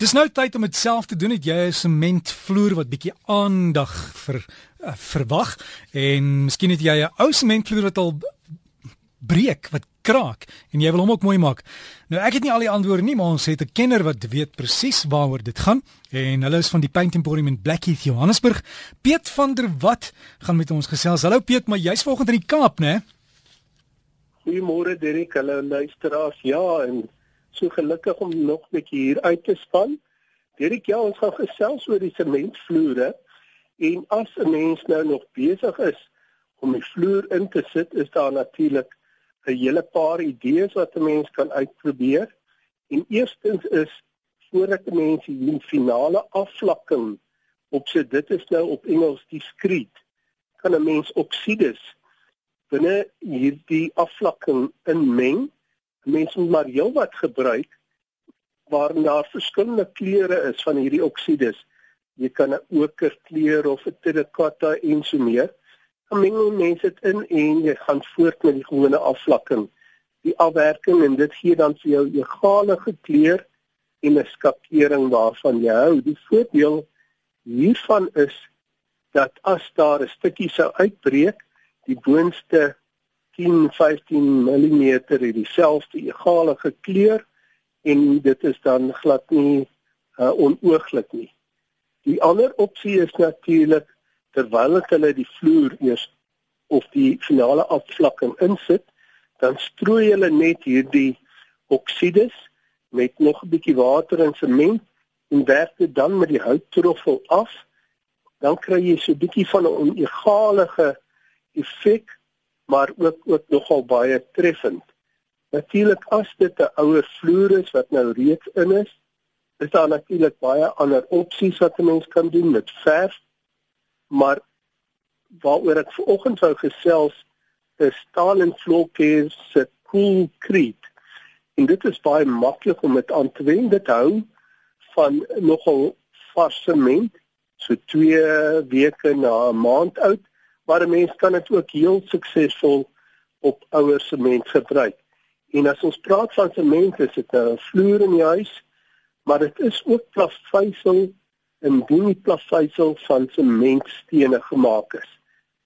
Dis nou tyd om dit self te doen. Het jy 'n sementvloer wat bietjie aandag vir uh, verwag en miskien het jy 'n ou sementvloer wat al breek, wat kraak en jy wil hom ook mooi maak. Nou ek het nie al die antwoorde nie, maar ons het 'n kenner wat weet presies waaroor dit gaan en hulle is van die Paint Emporium in Blackheath, Johannesburg. Piet van der Walt gaan met ons gesels. Hallo Piet, maar jy's vanoggend in die Kaap, né? Goeiemôre Derek, hallo luisteraars. Ja, en so gelukkig om nog 'n bietjie hier uit te span. Dirk, ja, ons gaan gesels oor die sementvloere en as 'n mens nou nog besig is om die vloer in te sit, is daar natuurlik 'n hele paar idees wat 'n mens kan uitprobeer. En eerstens is voordat 'n mens die finale afvlakking opsit, dit is nou op Engels diskreet, kan 'n mens oksides binne hierdie afvlakking inmeng mense moet maar heelwat gebruik waarin daar verskillende kleure is van hierdie oksides. Jy kan 'n oker kleur of 'n terracotta en so meer. Dan meng mense dit in en jy gaan voort met die gewone afvlakking. Die afwerking en dit gee dan vir jou 'n egalige kleur en 'n skakering waarvan jy hou. Die voordeel hiervan is dat as daar 'n stukkie sou uitbreek, die boonste 10 15 mm het dieselfde egalige kleur en dit is dan glad nie uh, onooglik nie. Die ander opsie is natuurlik terwyl hulle die vloer eers of die finale afvlakking insit, dan strooi hulle net hierdie oksides met nog 'n bietjie water en sement en werk dit dan met die houttroffel af. Dan kry jy so 'n bietjie van 'n onegalige effek maar ook ook nogal baie treffend. Natuurlik as dit 'n ouer vloer is wat nou reeds in is, is daar natuurlik baie ander opsies wat 'n mens kan doen met verf. Maar waaroor ek vanoggend wou gesels is staal en vloerkeer se Coolcrete. En dit is baie maklik om dit aan te wend. Dit hou van nogal vars sement so 2 weke na 'n maand oud maar 'n mens kan dit ook heel suksesvol op ouer sement gebruik. En as ons praat van sement, is dit 'n vloer in die huis, maar dit is ook plasveisel en die plasveisel van sementstene gemaak is.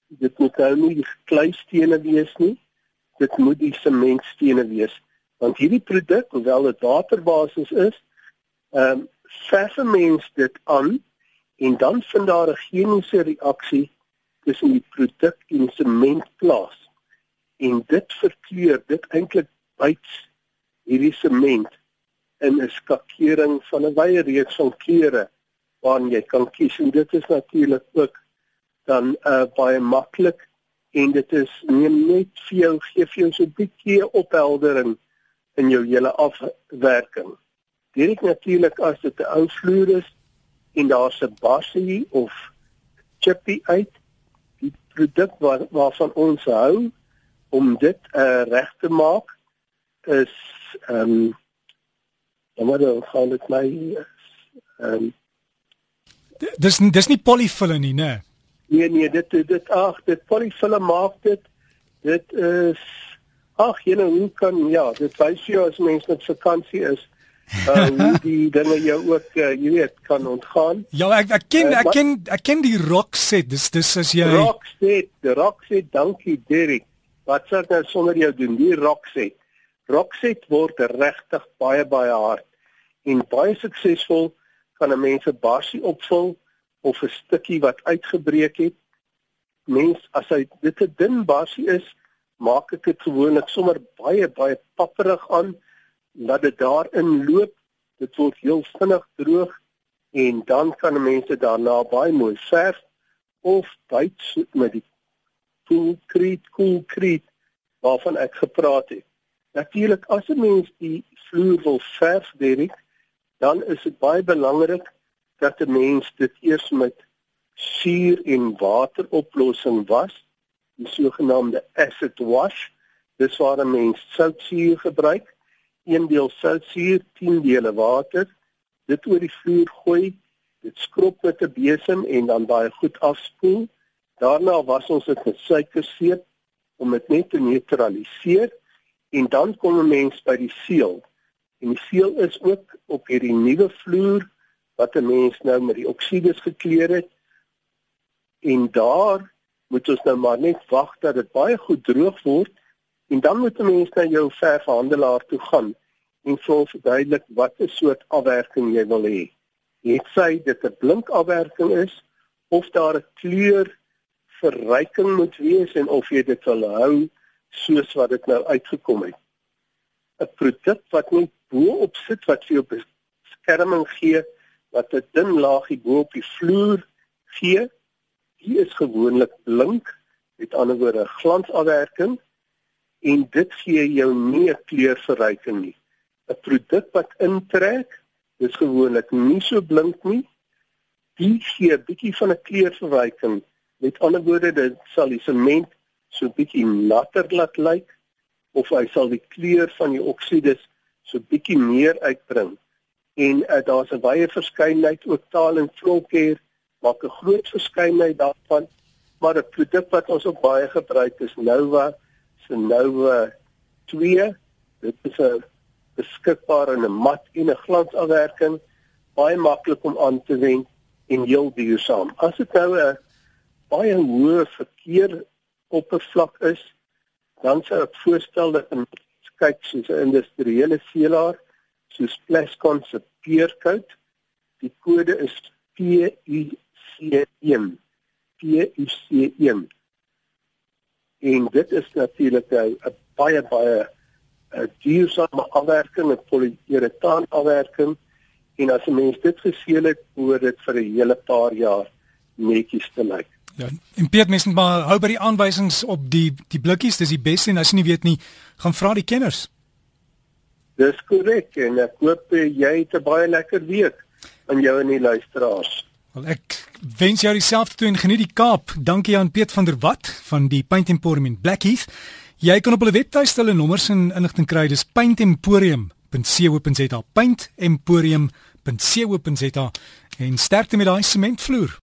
Dit moet nou nie die kleistene wees nie. Dit moet die sementstene wees, want hierdie produk, hoewel dit waterbasis is, ehm um, verf mens dit aan en dan vind daar 'n chemiese reaksie tussen die produk en sement plaas en dit verkleur dit eintlik byt hierdie sement in 'n skakering van 'n wye reeks van kleure waarin jy kan kies. En dit is natuurlik ook dan uh, baie maklik en dit is neem net vir jou gee vir jou so 'n bietjie opheldering in jou hele afwerking. Dit natuurlik as dit 'n ou vloer is en daar's 'n basie of chippy uit produk waar, waarvan ons hou om dit uh, reg te maak is ehm um, dan moet ons gaan dit my ehm um, dis dis nie polyfille nie nê nee nee dit dit ag dit polyfille maak dit dit is ag jy nou hoe kan ja dit wys jou as mens met vakansie is uh, die dinge jou ook uh, jy weet kan ontgaan. Ja, ek ek ken uh, ek ken ek ken die rock set. Dis dis as jy Rock set, rock set. Dankie Derek. Wat sou ek nou sonder jou doen? Die rock set. Rock set word regtig baie baie hard en baie suksesvol kan 'n mens 'n barsie opvul of 'n stukkie wat uitgebreek het. Mens as hy dit 'n dun barsie is, maak ek dit gewoonlik sommer baie baie papperig aan laat dit daarin loop. Dit word heel vinnig droog en dan kan mense daarna baie mooi verf of byt met die koolkriet koolkriet waarvan ek gepraat het. Natuurlik as 'n mens die vloer wil verf, Derek, dan is dit baie belangrik dat 'n mens dit eers met suur en water oplossing was, die sogenaamde acid wash. Dis waar 'n mens soutsuur gebruik 1 deel soutsuur, 10 dele water, dit oor die vloer gooi, dit skrob met 'n besem en dan baie goed afspoel. Daarna was ons dit met suikerseep om dit net te neutraliseer en dan kom 'n mens by die seël. En die seël is ook op hierdie nuwe vloer wat 'n mens nou met die oksides gekleer het. En daar moet ons nou maar net wag dat dit baie goed droog word en dan moet 'n mens na jou verfhandelaar toe gaan en vir hom verduidelik watter soort afwerking jy wil hê. Jy sê dit 'n blink afwerking is of daar 'n kleur verryking moet wees en of jy dit wil hou soos wat dit nou uitgekom het. 'n Produk wat net bo-op sit wat vir jou beskerming gee, wat 'n dun laagie bo op die vloer gee, die is gewoonlik blink, met ander woorde glansafwerking en dit gee jou nie 'n kleurverryking nie. 'n Produk wat intrek, dis gewoonlik nie so blink nie. Die gee 'n bietjie van 'n kleurverryking. Met ander woorde, dit sal die sement so bietjie natter laat lyk of hy sal die kleur van die oksides so bietjie meer uitbring. En uh, daar's 'n baie verskeidenheid ook taal en vlokkeer maak 'n groot verskeidenheid daarvan, maar 'n produk wat ons ook baie gebruik is Nova se Nova 2. Dit is 'n beskikbaar in 'n mat en 'n glansafwerking, baie maklik om aan te wend en heel duursaam. As dit nou 'n baie hoë verkeer oppervlak is, dan sou ek voorstel dat 'n kyk soos 'n industriële seelaar soos Plascon se peerkout. Die kode is PUC1. PUC1. En dit is natuurlik 'n baie baie 'n duursame afwerking met polyuretaan afwerking en as 'n mens dit geseël het, hoor dit vir 'n hele paar jaar netjies te lyk. Ja, en Piet mens moet maar hou by die aanwysings op die die blikkies, dis die beste en as jy nie weet nie, gaan vra die kenners. Dis korrek en ek hoop eh, jy het 'n baie lekker week aan jou en die luisteraars. Wel ek wens jou dieselfde toe en geniet die Kaap. Dankie aan Piet van der Walt van die Paint Emporium in Blackheath. Jy kan op hulle webtuiste hulle nommers en inligting kry. Dis paintemporium.co.za. paintemporium.co.za en sterkte met daai sementvloer.